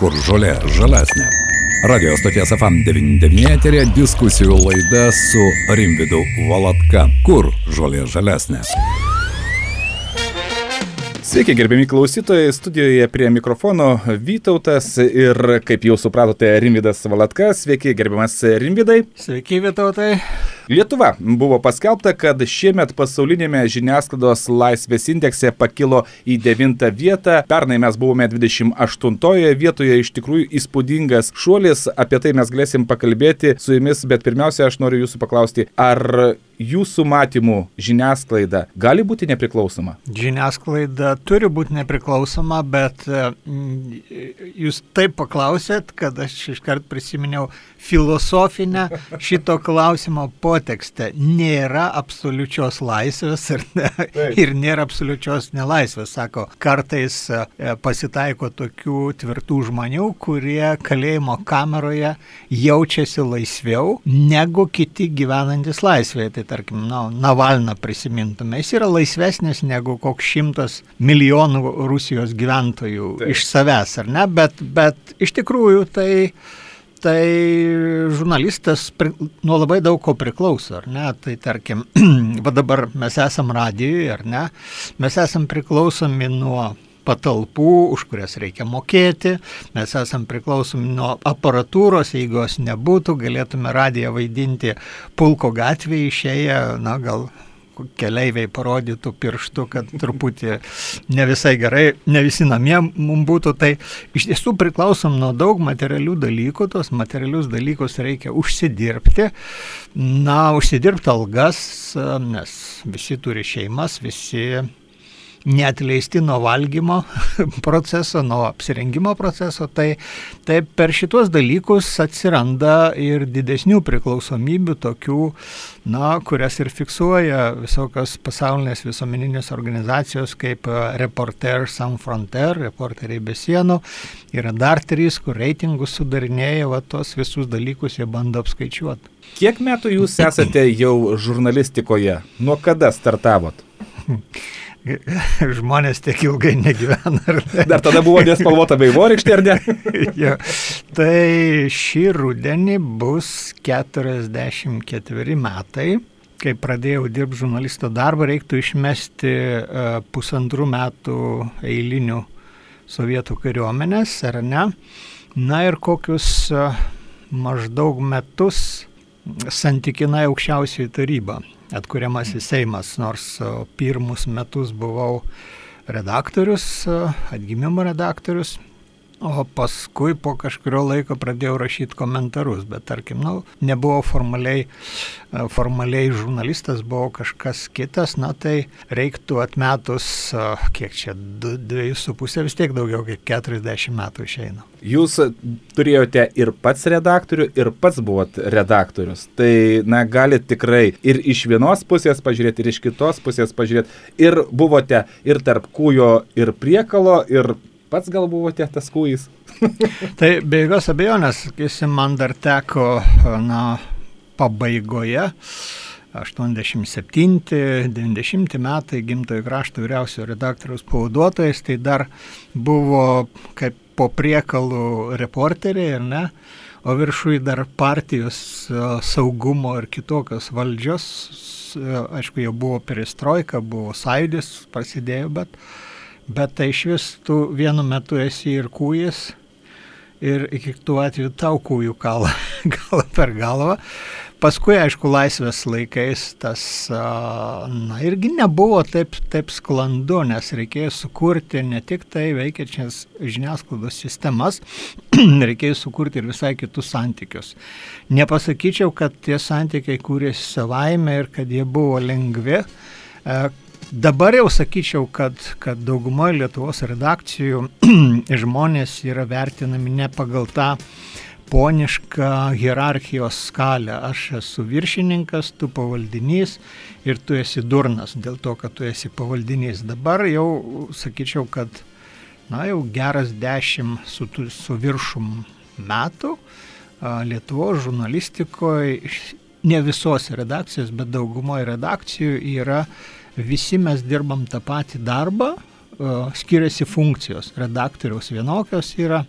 kur žolė žalesnė. Radio stoties FM99 eterė diskusijų laida su Rimvidu Valatka, kur žolė žalesnė. Sveiki, gerbiami klausytojai, studijoje prie mikrofono Vytautas ir, kaip jau supratote, Rimvidas Valatkas. Sveiki, gerbiamas Rimvidai. Sveiki, Vytautai. Lietuva buvo paskelbta, kad šiemet pasaulinėme žiniasklaidos laisvės indekse pakilo į 9 vietą. Pernai mes buvome 28 vietoje, iš tikrųjų įspūdingas šuolis. Apie tai mes galėsim pakalbėti su jumis, bet pirmiausia, aš noriu jūsų paklausti, ar jūsų matymų žiniasklaida gali būti nepriklausoma? Žiniasklaida turi būti nepriklausoma, bet mm, jūs taip paklausėt, kad aš iškart prisiminiau filosofinę šito klausimo potekstę. Nėra absoliučios laisvės ir, ne, ir nėra absoliučios nelaisvės, sako. Kartais e, pasitaiko tokių tvirtų žmonių, kurie kalėjimo kameroje jaučiasi laisviau negu kiti gyvenantis laisvėje. Tai tarkim, na, Navalną prisimintume, jis yra laisvesnis negu koks šimtas milijonų Rusijos gyventojų Taip. iš savęs, ar ne? Bet, bet iš tikrųjų tai tai žurnalistas nuo labai daug ko priklauso, ar ne? Tai tarkim, va dabar mes esam radijui, ar ne? Mes esam priklausomi nuo patalpų, už kurias reikia mokėti, mes esam priklausomi nuo aparatūros, jeigu jos nebūtų, galėtume radiją vaidinti pulko gatvėje išėję, na gal keleiviai parodytų pirštų, kad truputį ne visai gerai, ne visi namie mums būtų, tai iš tiesų priklausom nuo daug materialių dalykų, tos materialius dalykus reikia užsidirbti, na, užsidirbti algas, nes visi turi šeimas, visi neatleisti nuo valgymo proceso, nuo apsirengimo proceso, tai, tai per šitos dalykus atsiranda ir didesnių priklausomybių, tokių, na, kurias ir fiksuoja visokios pasaulinės visuomeninės organizacijos kaip Reporter Sans Frontier, Reporteriai be sienų, yra dar trys, kur reitingus sudarinėja, va tos visus dalykus jie bando apskaičiuoti. Kiek metų jūs esate jau žurnalistikoje? Nuo kada startavot? žmonės tiek ilgai negyvena. Ne? Dar tada buvo nespalvota vaivorykštė, ar ne? jo. Tai šį rudenį bus 44 metai. Kai pradėjau dirbti žurnalisto darbą, reiktų išmesti uh, pusantrų metų eilinių sovietų kariuomenės, ar ne? Na ir kokius uh, maždaug metus santykinai aukščiausiai taryba atkuriamasis Seimas, nors pirmus metus buvau redaktorius, atgimimo redaktorius, o paskui po kažkurio laiko pradėjau rašyti komentarus, bet tarkim, nu, nebuvau formaliai, formaliai žurnalistas, buvau kažkas kitas, na tai reiktų atmetus, kiek čia, dviejus su pusė, vis tiek daugiau kaip 40 metų išeina. Jūs turėjote ir pats redaktorių, ir pats buvot redaktorius. Tai, na, galite tikrai ir iš vienos pusės pažiūrėti, ir iš kitos pusės pažiūrėti. Ir buvote ir tarp kūjo, ir priekalo, ir pats gal buvote tas kūjis. tai be jokios abejonės, sakysim, man dar teko, na, pabaigoje 87-90 metai gimtojo krašto vyriausiojo redaktoriaus pavaduotojas, tai dar buvo kaip po priekalų reporteriai, ar ne? O viršui dar partijos saugumo ir kitokios valdžios, aišku, jau buvo perestroika, buvo sąjūdis, prasidėjo, bet, bet tai iš vis tu vienu metu esi ir kūjas, ir iki tų atveju tau kūjų kalą, kalą per galvą. Paskui, aišku, laisvės laikais tas, na, irgi nebuvo taip, taip sklandu, nes reikėjo sukurti ne tik tai veikiančias žiniasklaidos sistemas, reikėjo sukurti ir visai kitus santykius. Nepasakyčiau, kad tie santykiai kūrėsi savaime ir kad jie buvo lengvi. Dabar jau sakyčiau, kad, kad daugumoje Lietuvos redakcijų žmonės yra vertinami ne pagal tą ponišką hierarchijos skalę. Aš esu viršininkas, tu pavaldinys ir tu esi durnas dėl to, kad tu esi pavaldinys. Dabar jau sakyčiau, kad na, jau geras dešimt su, su viršum metų Lietuvos žurnalistikoje, ne visos redakcijos, bet daugumoje redakcijų yra visi mes dirbam tą patį darbą, skiriasi funkcijos. Redaktoriaus vienokios yra,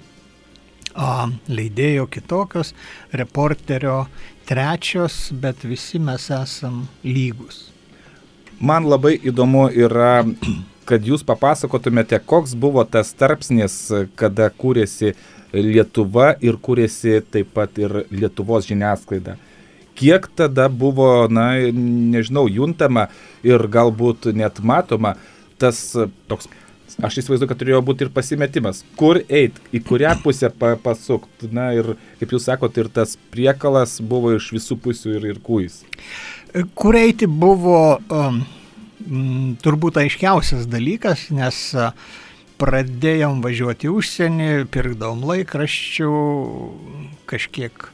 leidėjo kitokios, reporterio trečios, bet visi mes esam lygus. Man labai įdomu yra, kad jūs papasakotumėte, koks buvo tas tarpsnis, kada kūrėsi Lietuva ir kūrėsi taip pat ir Lietuvos žiniasklaida. Kiek tada buvo, na, nežinau, juntama ir galbūt net matoma tas toks Aš įsivaizduoju, kad turėjo būti ir pasimetimas. Kur eit, į kurią pusę pa, pasukt. Na ir, kaip jūs sakote, ir tas priekalas buvo iš visų pusių ir, ir kūjais. Kur eiti buvo um, turbūt aiškiausias dalykas, nes uh, pradėjom važiuoti užsienį, pirkdavom laikraščių, kažkiek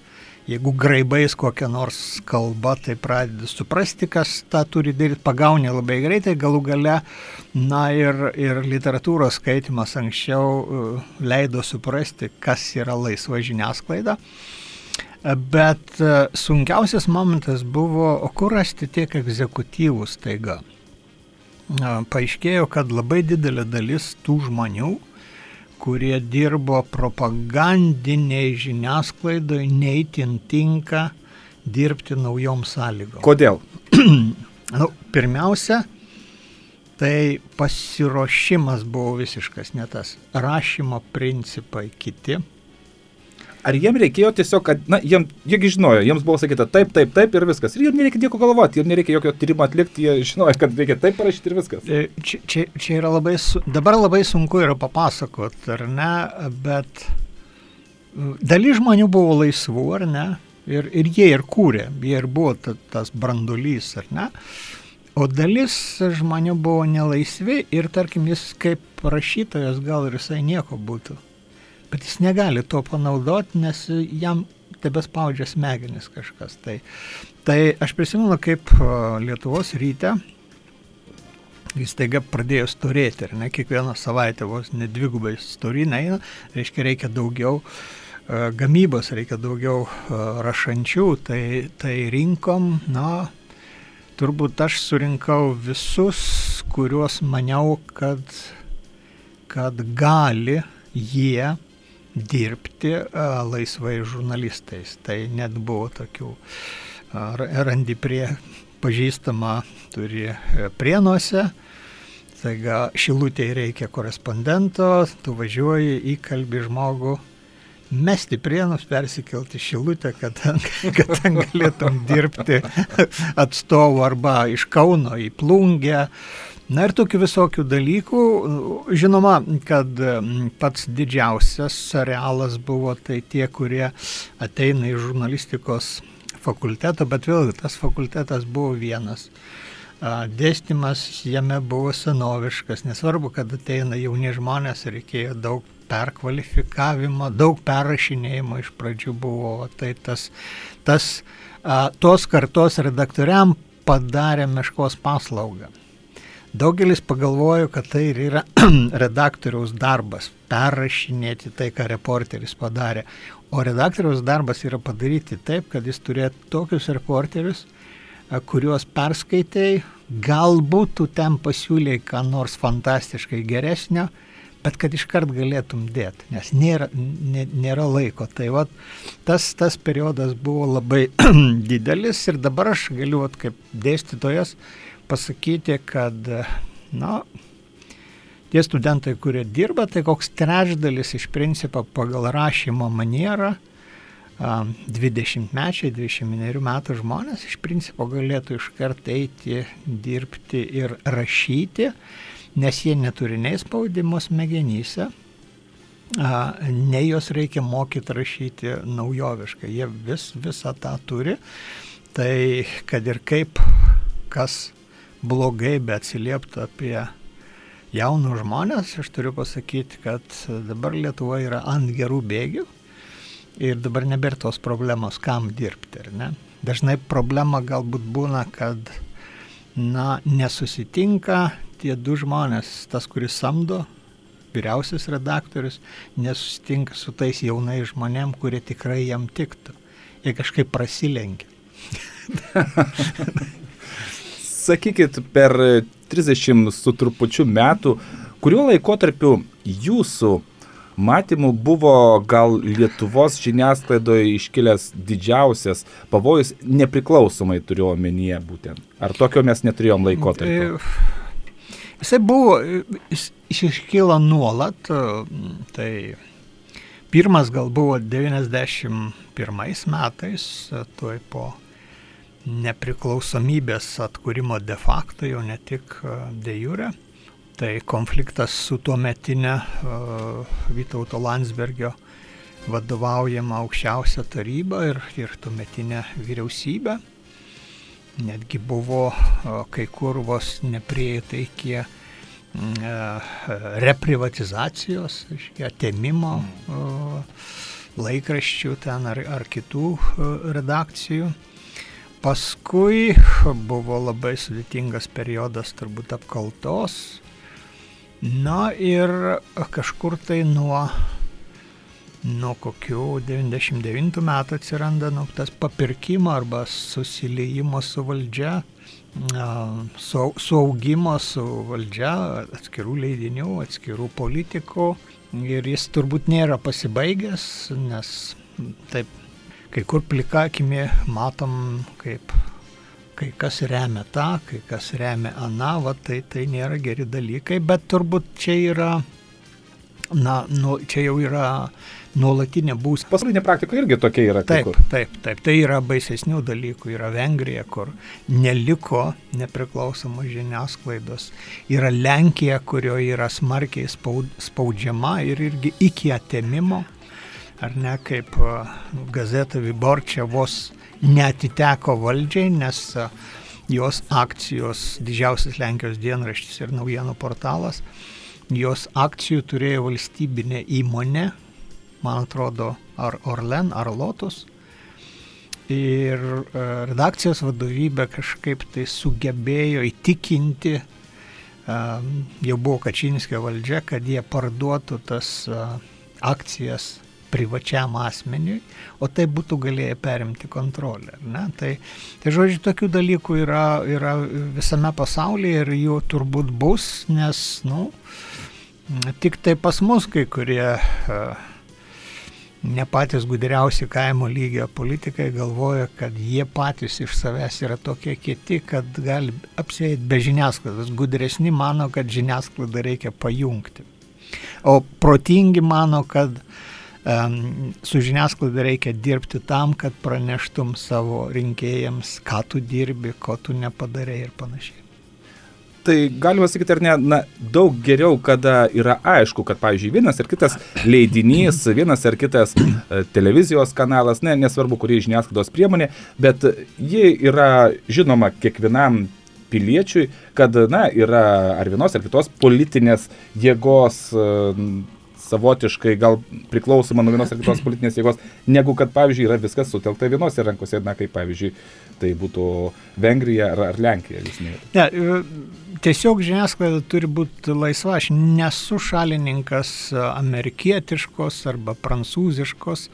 jeigu graibais kokią nors kalbą, tai pradedi suprasti, kas tą turi daryti, pagauni labai greitai, galų gale, na ir, ir literatūros skaitimas anksčiau uh, leido suprasti, kas yra laisva žiniasklaida. Bet uh, sunkiausias momentas buvo, o kur rasti tiek egzekutyvų staiga. Paaiškėjo, kad labai didelė dalis tų žmonių, kurie dirbo propagandiniai žiniasklaidai, neįtin tinka dirbti naujom sąlygom. Kodėl? nu, pirmiausia, tai pasiruošimas buvo visiškas ne tas. Rašymo principai kiti Ar jiem reikėjo tiesiog, kad, na, jiem, jiegi žinojo, jiems buvo sakyta taip, taip, taip ir viskas. Ir jiems nereikia nieko galvoti, jiems nereikia jokio tyrimo atlikti, jie žinojo, kad reikia taip parašyti ir viskas. E, čia, čia, čia yra labai, su, dabar labai sunku yra papasakot, ar ne, bet dalis žmonių buvo laisvų, ar ne, ir, ir jie ir kūrė, jie ir buvo ta, tas brandulys, ar ne. O dalis žmonių buvo nelaisvi ir, tarkim, jis kaip rašytojas gal ir visai nieko būtų bet jis negali to panaudoti, nes jam tebespaudžia smegenis kažkas. Tai, tai aš prisimenu, kaip Lietuvos ryte jis taiga pradėjo storėti ir ne? Kiekvieną savaitę vos nedvigubai storina eina, reiškia reikia daugiau gamybos, reikia daugiau rašančių, tai, tai rinkom, na, turbūt aš surinkau visus, kuriuos maniau, kad, kad gali jie dirbti laisvai žurnalistais. Tai net buvo tokių, randi prie pažįstamą turi e, prienuose, taiga šilutėje reikia korespondento, tu važiuoji, įkalbi žmogų, mesti prienus, persikelti šilutę, kad, kad ten galėtum dirbti atstovų arba iš Kauno į Plungę, Na ir tokių visokių dalykų. Žinoma, kad pats didžiausias arealas buvo tai tie, kurie ateina iš žurnalistikos fakulteto, bet vėlgi tas fakultetas buvo vienas. Dėstymas jame buvo senoviškas, nesvarbu, kad ateina jauni žmonės, reikėjo daug perkvalifikavimo, daug perrašinėjimo iš pradžių buvo. Tai tas, tas tos kartos redaktoriam padarė meškos paslaugą. Daugelis pagalvojo, kad tai ir yra redaktoriaus darbas - perrašinėti tai, ką reporteris padarė. O redaktoriaus darbas yra padaryti taip, kad jis turėtų tokius reporterius, kuriuos perskaitai, galbūt tu ten pasiūlyi ką nors fantastiškai geresnio, bet kad iškart galėtum dėti, nes nėra, nė, nėra laiko. Tai vat, tas, tas periodas buvo labai didelis ir dabar aš galiu, vat, kaip dėstytojas, pasakyti, kad, na, tie studentai, kurie dirba, tai koks trečdalis iš principo pagal rašymo manierą, 20 mečiai, 21 metų žmonės iš principo galėtų iškart eiti, dirbti ir rašyti, nes jie neturi nei spaudimo smegenyse, nei jos reikia mokyti rašyti naujoviškai. Jie vis, visą tą turi. Tai kad ir kaip kas blogai, bet atsilieptų apie jaunus žmonės, aš turiu pasakyti, kad dabar Lietuva yra ant gerų bėgių ir dabar nebėra tos problemos, kam dirbti, ar ne? Dažnai problema galbūt būna, kad, na, nesusitinka tie du žmonės, tas, kuris samdo, vyriausias redaktorius, nesusitinka su tais jaunais žmonėm, kurie tikrai jam tiktų. Jie kažkaip prasilenkia. sakykit, per 30 su trupučiu metų, kuriuo laikotarpiu jūsų matymų buvo gal Lietuvos žiniasklaidoje iškilęs didžiausias pavojus, nepriklausomai turiu omenyje būtent. Ar tokio mes neturėjom laikotarpio? Tai, jisai buvo, jis, iškyla nuolat, tai pirmas gal buvo 91 metais, tuoj po nepriklausomybės atkūrimo de facto, jau ne tik de jure. Tai konfliktas su tuo metinė uh, Vytauto Landsbergio vadovaujama aukščiausia taryba ir, ir tuo metinė vyriausybė. Netgi buvo uh, kai kur vos neprieita iki uh, reprivatizacijos, atėmimo uh, laikraščių ten ar, ar kitų redakcijų. Paskui buvo labai sudėtingas periodas turbūt apkaltos. Na ir kažkur tai nuo, nuo kokių 99 metų atsiranda nu, tas papirkimo arba susiliejimo su valdžia, su, suaugimo su valdžia, atskirų leidinių, atskirų politikų. Ir jis turbūt nėra pasibaigęs, nes taip kai kur plikakimi matom, kaip kai kas remia tą, kai kas remia aną, va, tai tai nėra geri dalykai, bet turbūt čia yra, na, nu, čia jau yra nuolatinė būsena. Pasaulinė praktika irgi tokia yra. Taip, taip, taip, tai yra baisesnių dalykų. Yra Vengrija, kur neliko nepriklausomos žiniasklaidos. Yra Lenkija, kurioje yra smarkiai spaudžiama ir irgi iki atėmimo ar ne, kaip gazeta Viborčia vos netiteko valdžiai, nes jos akcijos, didžiausias Lenkijos dienraštis ir naujienų portalas, jos akcijų turėjo valstybinė įmonė, man atrodo, ar Orlen, ar Lotus. Ir redakcijos vadovybė kažkaip tai sugebėjo įtikinti, jau buvo Kačinskio valdžia, kad jie parduotų tas akcijas privačiam asmeniui, o tai būtų galėję perimti kontrolę. Tai, tai žodžiu, tokių dalykų yra, yra visame pasaulyje ir jų turbūt bus, nes, nu, tik tai pas mus kai kurie ne patys gudriausi kaimo lygio politikai galvoja, kad jie patys iš savęs yra tokie kieti, kad gali apsėti be žiniasklaidos. Gudresni mano, kad žiniasklaidą reikia pajungti. O protingi mano, kad su žiniasklaida reikia dirbti tam, kad praneštum savo rinkėjams, ką tu dirbi, ko tu nepadarei ir panašiai. Tai galima sakyti, ar ne, na, daug geriau, kada yra aišku, kad, pavyzdžiui, vienas ar kitas leidinys, vienas ar kitas e, televizijos kanalas, ne, nesvarbu, kuri žiniasklaidos priemonė, bet ji yra žinoma kiekvienam piliečiui, kad, na, yra ar vienos ar kitos politinės jėgos savotiškai gal priklausoma nuo vienos ar kitos politinės jėgos, negu kad, pavyzdžiui, yra viskas sutelkta vienose rankose, na, kaip, pavyzdžiui, tai būtų Vengrija ar, ar Lenkija. Ne, e, tiesiog žiniasklaida turi būti laisva, aš nesu šalininkas amerikietiškos arba prancūziškos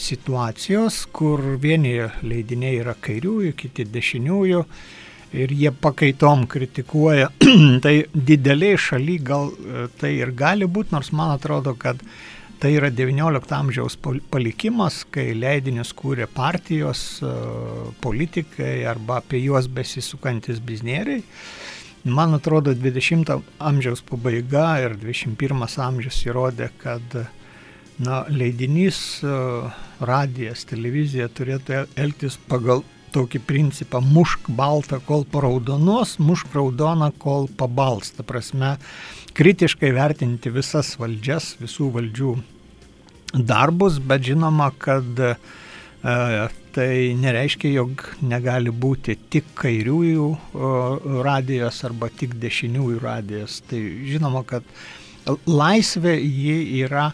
situacijos, kur vieni leidiniai yra kairiųjų, kiti dešiniųjų ir jie pakaitom kritikuoja, tai dideliai šaly gal e, tai ir gali būti, nors man atrodo, kad tai yra XIX amžiaus palikimas, kai leidinius kūrė partijos, e, politikai arba apie juos besisukantis biznieriai. Man atrodo, 20 amžiaus pabaiga ir 21 amžius įrodė, kad na, leidinys, e, radijas, televizija turėtų elgtis pagal tokį principą mušk baltą, kol paraudonos, mušk raudoną, kol pabals. Ta prasme, kritiškai vertinti visas valdžias, visų valdžių darbus, bet žinoma, kad e, tai nereiškia, jog negali būti tik kairiųjų radijas arba tik dešiniųjų radijas. Tai žinoma, kad laisvė ji yra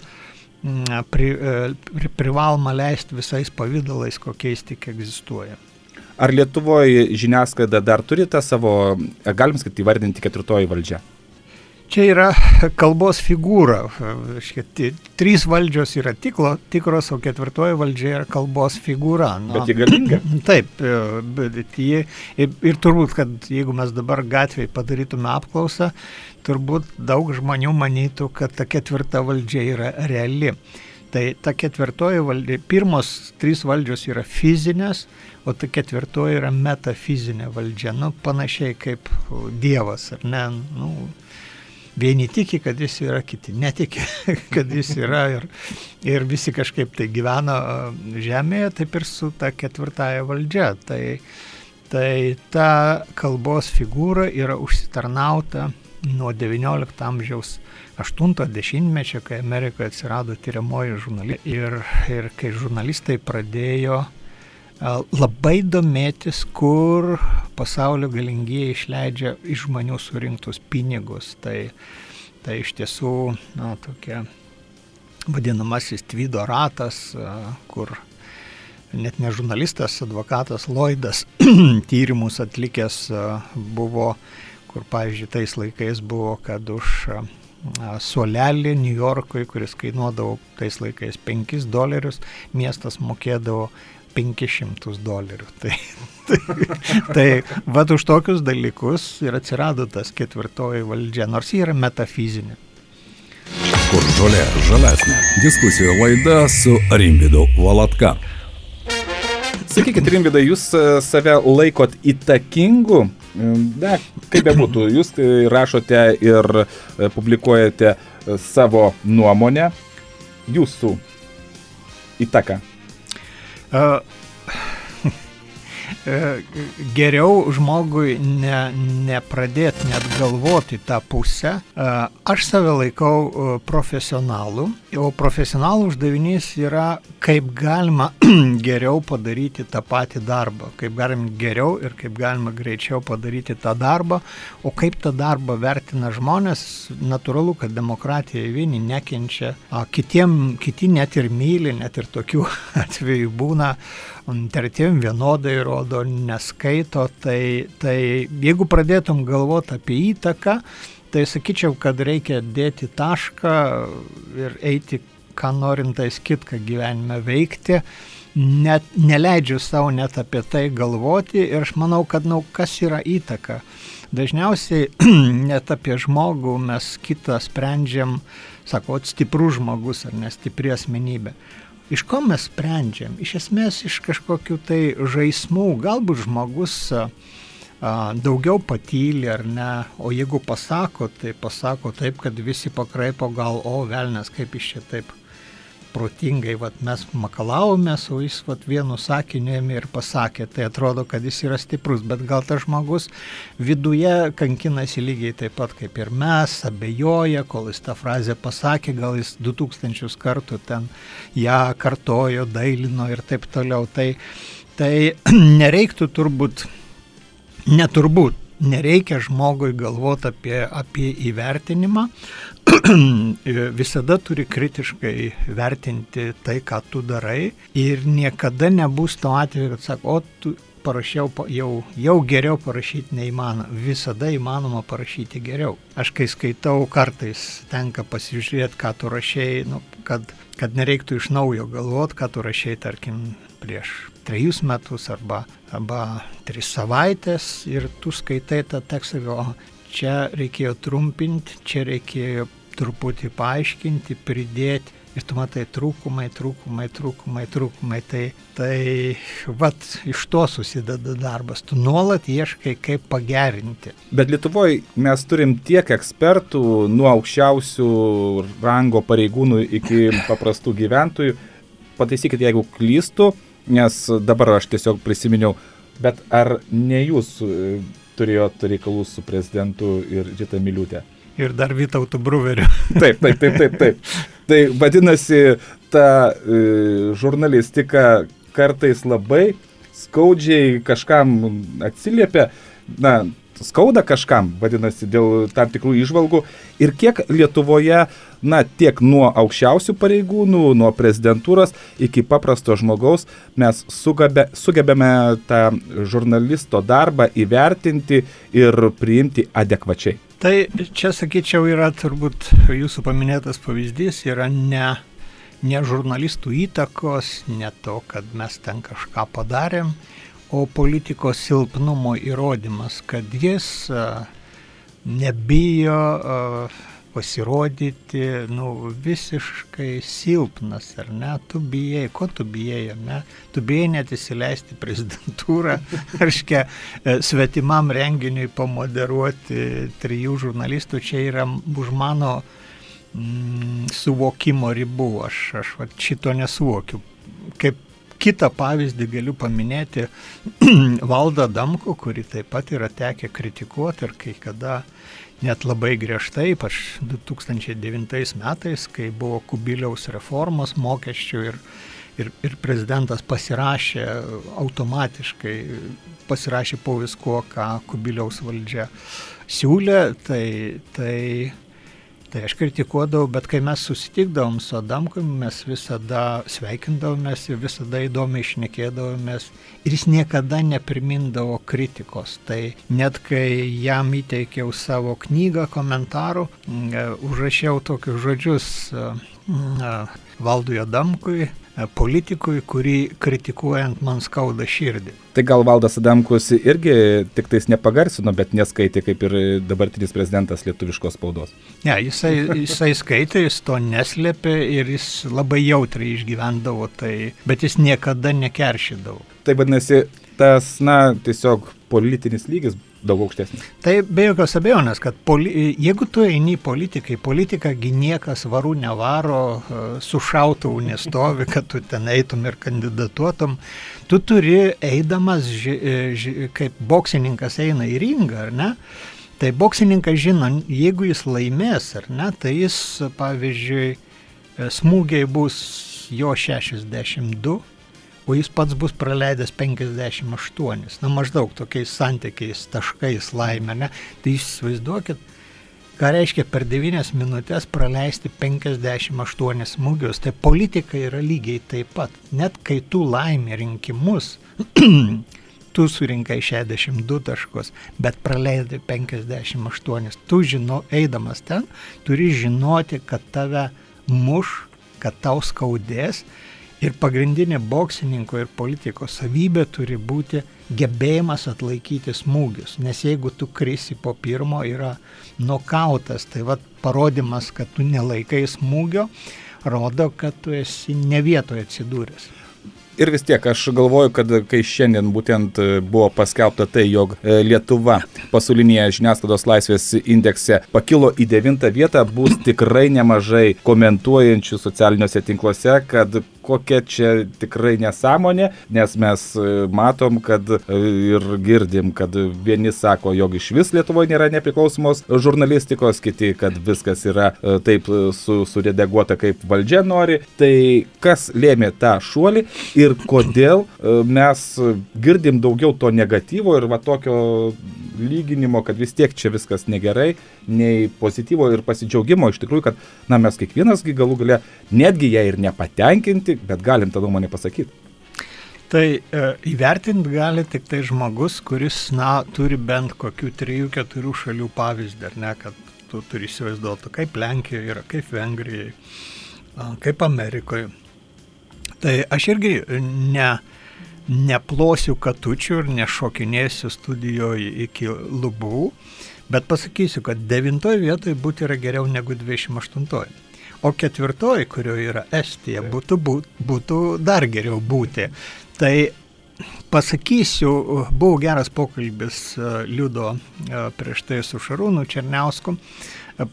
pri, e, pri, privaloma leisti visais pavydalais, kokiais tik egzistuoja. Ar Lietuvoje žiniasklaida dar turi tą savo, galim sakyti, įvardinti ketvirtoji valdžia? Čia yra kalbos figūra. Trys valdžios yra tiklo, tikros, o ketvirtoji valdžia yra kalbos figūra. Na, bet ji galinga. Taip, bet ji, ir, ir turbūt, kad jeigu mes dabar gatvėje padarytume apklausą, turbūt daug žmonių manytų, kad ta ketvirta valdžia yra reali. Tai ta ketvirtoji valdžia, pirmos trys valdžios yra fizinės, o ta ketvirtoji yra metafizinė valdžia, nu, panašiai kaip Dievas, ar ne? Nu, vieni tiki, kad jis yra, kiti netiki, kad jis yra ir, ir visi kažkaip tai gyvena žemėje, taip ir su ta ketvirtaja valdžia. Tai, tai ta kalbos figūra yra užsitarnauta nuo XIX amžiaus 80-mečio, kai Amerikoje atsirado tyriamoji žurnalistika ir, ir kai žurnalistai pradėjo labai domėtis, kur pasaulio galingieji išleidžia iš žmonių surinktus pinigus. Tai, tai iš tiesų, na, tokia vadinamasis tvydo ratas, kur net ne žurnalistas, advokatas Lloydas tyrimus atlikęs buvo kur pavyzdžiui tais laikais buvo, kad už suolelį New Yorkui, kuris kainuodavo tais laikais 5 dolerius, miestas mokėdavo 500 dolerių. Tai, tai, tai vad už tokius dalykus ir atsirado tas ketvirtoji valdžia, nors ji yra metafizinė. Kur žolė žalesnė. Diskusijų laida su Rimvidu Valatka. Sakykit, Rimvidai, jūs save laikot įtakingu Na, kaip bebūtų, jūs e, rašote ir e, publikuojate e, savo nuomonę, jūsų įtaka. Uh, geriau žmogui ne, nepradėti net galvoti tą pusę. E, aš save laikau e, profesionalu, o profesionalų uždavinys yra, kaip galima geriau padaryti tą patį darbą, kaip galima geriau ir kaip galima greičiau padaryti tą darbą, o kaip tą darbą vertina žmonės, natūralu, kad demokratija vieni nekenčia, kitiem, kiti net ir myli, net ir tokių atvejų būna Tartim vienodai rodo, neskaito, tai, tai jeigu pradėtum galvoti apie įtaką, tai sakyčiau, kad reikia dėti tašką ir eiti, ką norintais kitką gyvenime veikti. Net neleidžiu savo net apie tai galvoti ir aš manau, kad, na, nu, kas yra įtaka. Dažniausiai net apie žmogų mes kitą sprendžiam, sako, stiprus žmogus ar nestipri asmenybė. Iš ko mes sprendžiam? Iš esmės iš kažkokių tai žaismų. Galbūt žmogus a, daugiau patylė ar ne, o jeigu pasako, tai pasako taip, kad visi pakraipo gal, o velnės, kaip iš čia taip protingai, vat, mes makalavomės, o jis vat, vienu sakiniu ėmė ir pasakė, tai atrodo, kad jis yra stiprus, bet gal tas žmogus viduje kankinasi lygiai taip pat kaip ir mes, abejoja, kol jis tą frazę pasakė, gal jis 2000 kartų ten ją kartojo, dailino ir taip toliau. Tai, tai nereiktų turbūt, neturbūt, nereikia žmogui galvoti apie, apie įvertinimą, visada turi kritiškai vertinti tai, ką tu darai ir niekada nebus to atveju, kad sako, o tu parašiau, jau, jau geriau parašyti neįmanoma. Visada įmanoma parašyti geriau. Aš kai skaitau, kartais tenka pasižiūrėti, ką tu rašiai, nu, kad, kad nereiktų iš naujo galvoti, ką tu rašiai, tarkim, prieš trejus metus arba, arba tris savaitės ir tu skaitai tą tekstą, o čia reikėjo trumpinti, čia reikėjo truputį paaiškinti, pridėti. Ir tu matai trūkumai, trūkumai, trūkumai, trūkumai. Tai, tai vat, iš to susideda darbas. Tu nuolat ieškai, kaip pagerinti. Bet Lietuvoje mes turim tiek ekspertų, nuo aukščiausių rango pareigūnų iki paprastų gyventojų. Pataisykit, jeigu klystu, nes dabar aš tiesiog prisiminiau, bet ar ne jūs turėjot reikalų su prezidentu ir Rita Miliutė. Ir dar Vytautų Bruveriu. Taip, taip, taip, taip, taip. Tai vadinasi, ta e, žurnalistika kartais labai skaudžiai kažkam atsiliepia, na, skauda kažkam, vadinasi, dėl tam tikrų išvalgų. Ir kiek Lietuvoje, na, tiek nuo aukščiausių pareigūnų, nuo prezidentūros iki paprasto žmogaus mes sugabe, sugebėme tą žurnalisto darbą įvertinti ir priimti adekvačiai. Tai čia, sakyčiau, yra turbūt jūsų paminėtas pavyzdys, yra ne, ne žurnalistų įtakos, ne to, kad mes ten kažką padarėm, o politikos silpnumo įrodymas, kad jis nebijo pasirodyti, nu, visiškai silpnas, ar ne, tu bijai, ko tu bijai, ar ne, tu bijai net įsileisti prezidentūrą, reiškia, e, svetimam renginiui pamoderuoti trijų žurnalistų, čia yra už mano mm, suvokimo ribų, aš, aš va, šito nesuvokiu. Kaip kitą pavyzdį galiu paminėti Valdą Damku, kurį taip pat yra tekę kritikuoti ir kai kada net labai griežtai, ypač 2009 metais, kai buvo Kubiliaus reformos mokesčių ir, ir, ir prezidentas pasirašė automatiškai, pasirašė po visko, ką Kubiliaus valdžia siūlė, tai, tai Tai aš kritikuodavau, bet kai mes susitikdavom su Adamkumi, mes visada sveikindavomės ir visada įdomiai išnekėdavomės ir jis niekada neprimindavo kritikos. Tai net kai jam įteikiau savo knygą komentarų, mm, užrašiau tokius žodžius mm, Valdui Adamkui, E, politikui, kurį kritikuojant man skauda širdį. Tai gal Valdas Adamkus irgi tik tais nepagarsino, bet neskaitė kaip ir dabartinis prezidentas lietuviškos spaudos. Ne, jisai, jisai skaitė, jis to neslėpė ir jis labai jautriai išgyvendavo tai, bet jis niekada nekeršydavo. Tai vadinasi, tas, na, tiesiog politinis lygis daug aukštesnis. Tai be jokios abejonės, kad poli, jeigu tu eini į politiką, į politiką niekas varų nevaro, e, su šautuvu nestovi, kad tu ten eitum ir kandidatuotum, tu turi eidamas, ži, e, ži, kaip boksininkas eina į ringą, ar ne? Tai boksininkas žino, jeigu jis laimės, ar ne, tai jis, pavyzdžiui, e, smūgiai bus jo 62, o jis pats bus praleidęs 58, na maždaug tokiais santykiais, taškais laimė, ne? Tai įsivaizduokit, ką reiškia per 9 minutės praleisti 58 smūgius. Tai politika yra lygiai taip pat. Net kai tu laimė rinkimus, tu surinkai 62 taškus, bet praleidai 58. Tu žino, eidamas ten, turi žinoti, kad tave muš, kad tau skaudės Ir pagrindinė boksininko ir politiko savybė turi būti gebėjimas atlaikyti smūgius. Nes jeigu tu krisi po pirmo, yra nokautas, tai vad parodimas, kad tu nelaikai smūgio, rodo, kad tu esi ne vietoje atsidūręs. Ir vis tiek aš galvoju, kad kai šiandien būtent e, buvo paskelbta tai, jog e, Lietuva pasaulinėje žiniasklaidos laisvės indekse pakilo į devintą vietą, bus tikrai nemažai komentuojančių socialiniuose tinkluose, kad kokia čia tikrai nesąmonė, nes mes e, matom, kad ir girdim, kad vieni sako, jog iš vis Lietuvoje nėra nepriklausomos žurnalistikos, kiti, kad viskas yra taip su, suredaguota, kaip valdžia nori. Tai kas lėmė tą šuolį? ir kodėl e, mes girdim daugiau to negatyvo ir va tokio lyginimo, kad vis tiek čia viskas negerai, nei pozityvo ir pasidžiaugimo iš tikrųjų, kad na, mes kiekvienasgi galų gale, netgi jei ir nepatenkinti, bet galim tą nuomonę pasakyti. Tai e, įvertinti gali tik tai žmogus, kuris, na, turi bent kokių trijų, keturių šalių pavyzdį, ar ne, kad tu turi įsivaizduoti, kaip Lenkijoje yra, kaip Vengrijoje, kaip Amerikoje. Tai aš irgi ne, neplosiu katučių ir nešokinėsiu studijoje iki lubų, bet pasakysiu, kad devintoje vietoje būti yra geriau negu 28. O ketvirtoji, kurioje yra Estija, būtų, būtų dar geriau būti. Tai pasakysiu, buvo geras pokalbis e, Liudo e, prieš tai su Šarūnu Černiausku.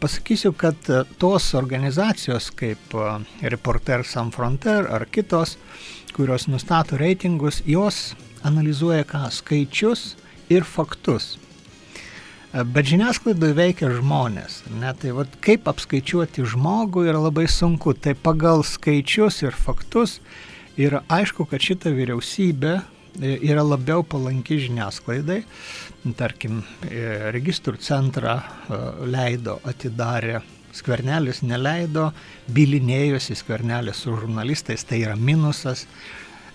Pasakysiu, kad e, tos organizacijos kaip e, Reporter Sans Frontier ar kitos, kurios nustato reitingus, jos analizuoja ką? Skaičius ir faktus. E, bet žiniasklaidoje veikia žmonės. Ne? Tai vat, kaip apskaičiuoti žmogų yra labai sunku. Tai pagal skaičius ir faktus yra aišku, kad šita vyriausybė yra labiau palanki žiniasklaidai. Tarkim, e, registrų centrą e, leido, atidarė, skvernelis neleido, bilinėjosi skvernelis su žurnalistais, tai yra minusas.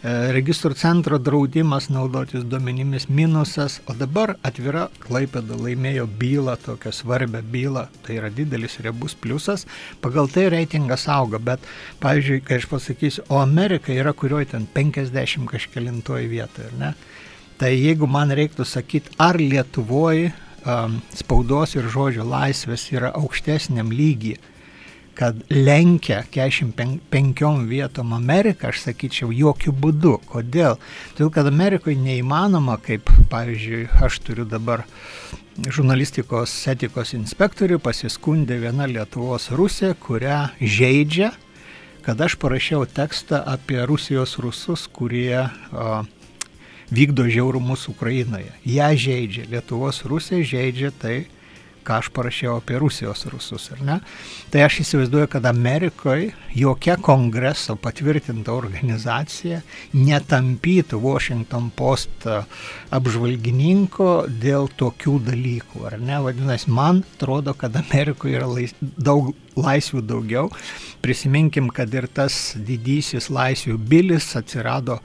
Registrų centro draudimas naudotis duomenimis minusas, o dabar atvira Klaipėda laimėjo bylą, tokią svarbę bylą, tai yra didelis riebus pliusas, pagal tai reitingas auga, bet, pavyzdžiui, kai aš pasakysiu, o Amerika yra kurioje ten 50 kažkelintoji vietoje, ar ne? Tai jeigu man reiktų sakyti, ar Lietuvoje um, spaudos ir žodžio laisvės yra aukštesniam lygiai, kad lenkia 45 vietom Ameriką, aš sakyčiau, jokių būdų. Kodėl? Todėl, kad Amerikoje neįmanoma, kaip pavyzdžiui, aš turiu dabar žurnalistikos etikos inspektorių, pasiskundė viena Lietuvos Rusija, kurią žaidžia, kad aš parašiau tekstą apie Rusijos rusus, kurie o, vykdo žiaurumus Ukrainoje. Ja žaidžia, Lietuvos Rusija žaidžia tai, ką aš parašiau apie Rusijos rusus, ar ne? Tai aš įsivaizduoju, kad Amerikoje jokia kongreso patvirtinta organizacija netampytų Washington Post apžvalgininko dėl tokių dalykų, ar ne? Vadinasi, man atrodo, kad Amerikoje yra lais, daug laisvių daugiau. Prisiminkim, kad ir tas didysis laisvių bilis atsirado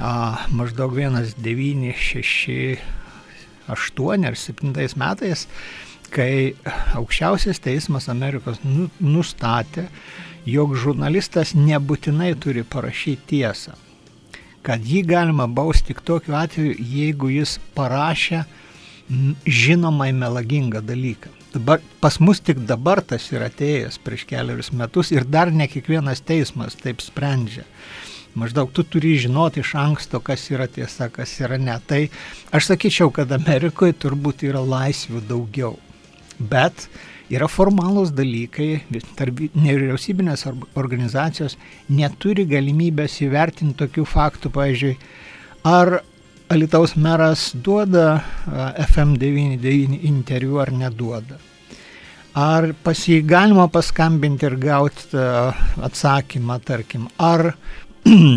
a, maždaug 1968 ar 7 metais kai aukščiausias teismas Amerikos nu, nustatė, jog žurnalistas nebūtinai turi parašyti tiesą, kad jį galima bausti tik tokiu atveju, jeigu jis parašė žinomai melagingą dalyką. Dabar, pas mus tik dabar tas yra atėjęs prieš keliarius metus ir dar ne kiekvienas teismas taip sprendžia. Maždaug tu turi žinoti iš anksto, kas yra tiesa, kas yra ne. Tai aš sakyčiau, kad Amerikoje turbūt yra laisvių daugiau bet yra formalūs dalykai, tarp nevyriausybinės organizacijos neturi galimybės įvertinti tokių faktų, pavyzdžiui, ar Alitaus meras duoda FM99 interviu ar neduoda. Ar pas jį galima paskambinti ir gauti atsakymą, tarkim, ar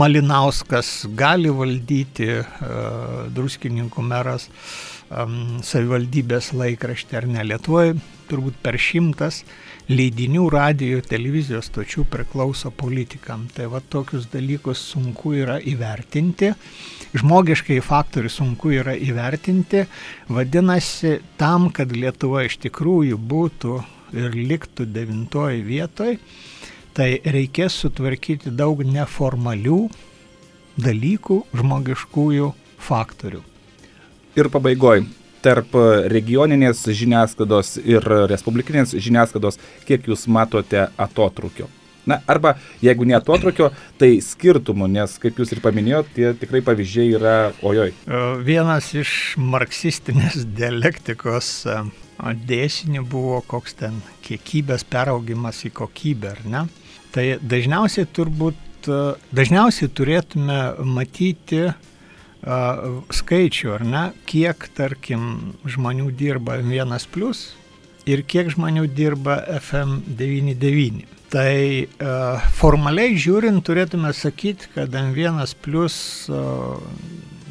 Malinauskas gali valdyti uh, druskininkų meras uh, um, savivaldybės laikraštį ar ne. Lietuvoje turbūt per šimtas leidinių, radio, televizijos stočių priklauso politikam. Tai va tokius dalykus sunku yra įvertinti. Žmogiškai faktorių sunku yra įvertinti. Vadinasi, tam, kad Lietuva iš tikrųjų būtų ir liktų devintoji vietoj, tai reikės sutvarkyti daug neformalių dalykų, žmogiškųjų faktorių. Ir pabaigoj, tarp regioninės žiniasklaidos ir respublikinės žiniasklaidos, kiek jūs matote atotrukio? Na, arba jeigu ne atotrukio, tai skirtumų, nes, kaip jūs ir paminėjote, tie tikrai pavyzdžiai yra ojoj. Vienas iš marksistinės dialektikos dėsnių buvo koks ten kiekybės peraugimas į kokybę, ar ne? Tai dažniausiai turbūt, dažniausiai turėtume matyti skaičių, ar ne, kiek, tarkim, žmonių dirba M1 plus ir kiek žmonių dirba FM99. Tai formaliai žiūrint, turėtume sakyti, kad M1 plus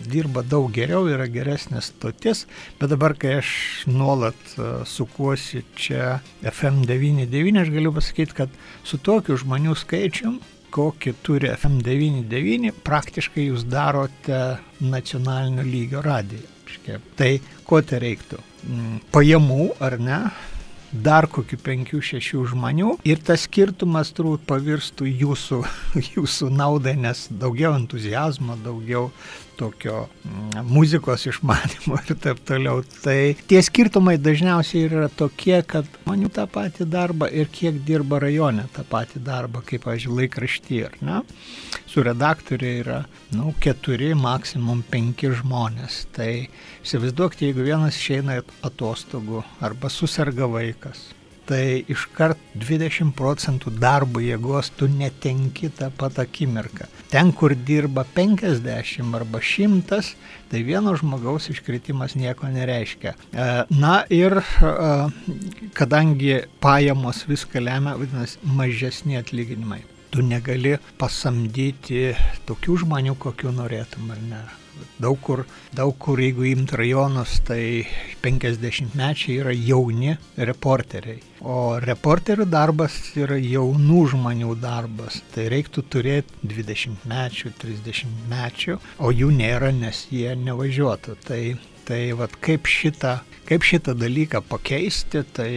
dirba daug geriau, yra geresnės stotis, bet dabar, kai aš nuolat sukuosi čia FM99, aš galiu pasakyti, kad su tokiu žmonių skaičium kokį turi FM99, praktiškai jūs darote nacionalinio lygio radiją. Tai ko tai reiktų? Mm, pajamų ar ne? dar kokių penkių, šešių žmonių ir tas skirtumas turbūt pavirstų jūsų, jūsų naudai, nes daugiau entuzijazmo, daugiau tokio mm, muzikos išmanimo ir taip toliau. Tai tie skirtumai dažniausiai yra tokie, kad maniu tą patį darbą ir kiek dirba rajone tą patį darbą, kaip, pavyzdžiui, laikraštyje, ar ne? Su redaktoriai yra, nu, keturi, maksimum penki žmonės. Tai įsivaizduokite, jeigu vienas išeina atostogų arba susirga vaikas tai iškart 20 procentų darbo jėgos tu netenki tą pat akimirką. Ten, kur dirba 50 arba 100, tai vieno žmogaus iškritimas nieko nereiškia. E, na ir e, kadangi pajamos viską lemia, vadinasi, mažesni atlyginimai. Tu negali pasamdyti tokių žmonių, kokių norėtum ar ne. Daug kur, daug kur, jeigu imt rajonus, tai 50 mečiai yra jauni reporteriai. O reporterių darbas yra jaunų žmonių darbas. Tai reiktų turėti 20 mečių, 30 mečių, o jų nėra, nes jie nevažiuotų. Tai, tai vat, kaip, šitą, kaip šitą dalyką pakeisti, tai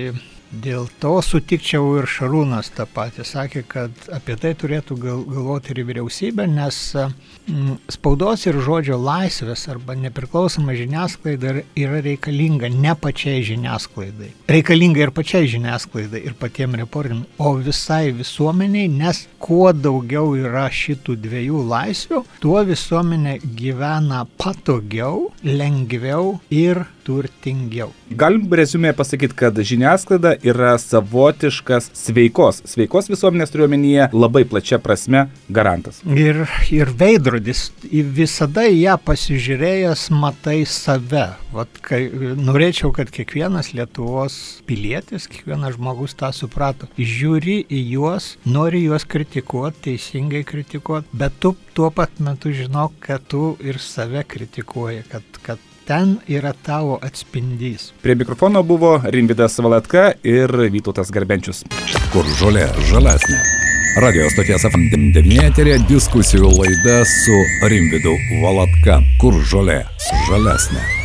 Dėl to sutikčiau ir Šarūnas tą patį sakė, kad apie tai turėtų gal, galvoti ir vyriausybė, nes mm, spaudos ir žodžio laisvės arba nepriklausoma žiniasklaida yra reikalinga ne pačiai žiniasklaidai. Reikalinga ir pačiai žiniasklaidai, ir patiem reporteriam, o visai visuomeniai, nes kuo daugiau yra šitų dviejų laisvių, tuo visuomenė gyvena patogiau, lengviau ir turtingiau. Galim rezumė pasakyti, kad žiniasklaida yra savotiškas sveikos, sveikos visuomenės turiuomenyje labai plačia prasme garantas. Ir, ir veidrodis, visada į ją pasižiūrėjęs matai save. Vat, kai, norėčiau, kad kiekvienas Lietuvos pilietis, kiekvienas žmogus tą suprato. Žiūri į juos, nori juos kritikuoti, teisingai kritikuoti, bet tu tuo pat metu žinok, kad tu ir save kritikuoji, kad, kad ten yra tavo atspindys. Prie mikrofono buvo Rimvidas Valatka ir Vytautas Garbenčius. Kur žolė žalesnė. Radio stoties FM9 diskusijų laida su Rimvidu Valatka. Kur žolė žalesnė.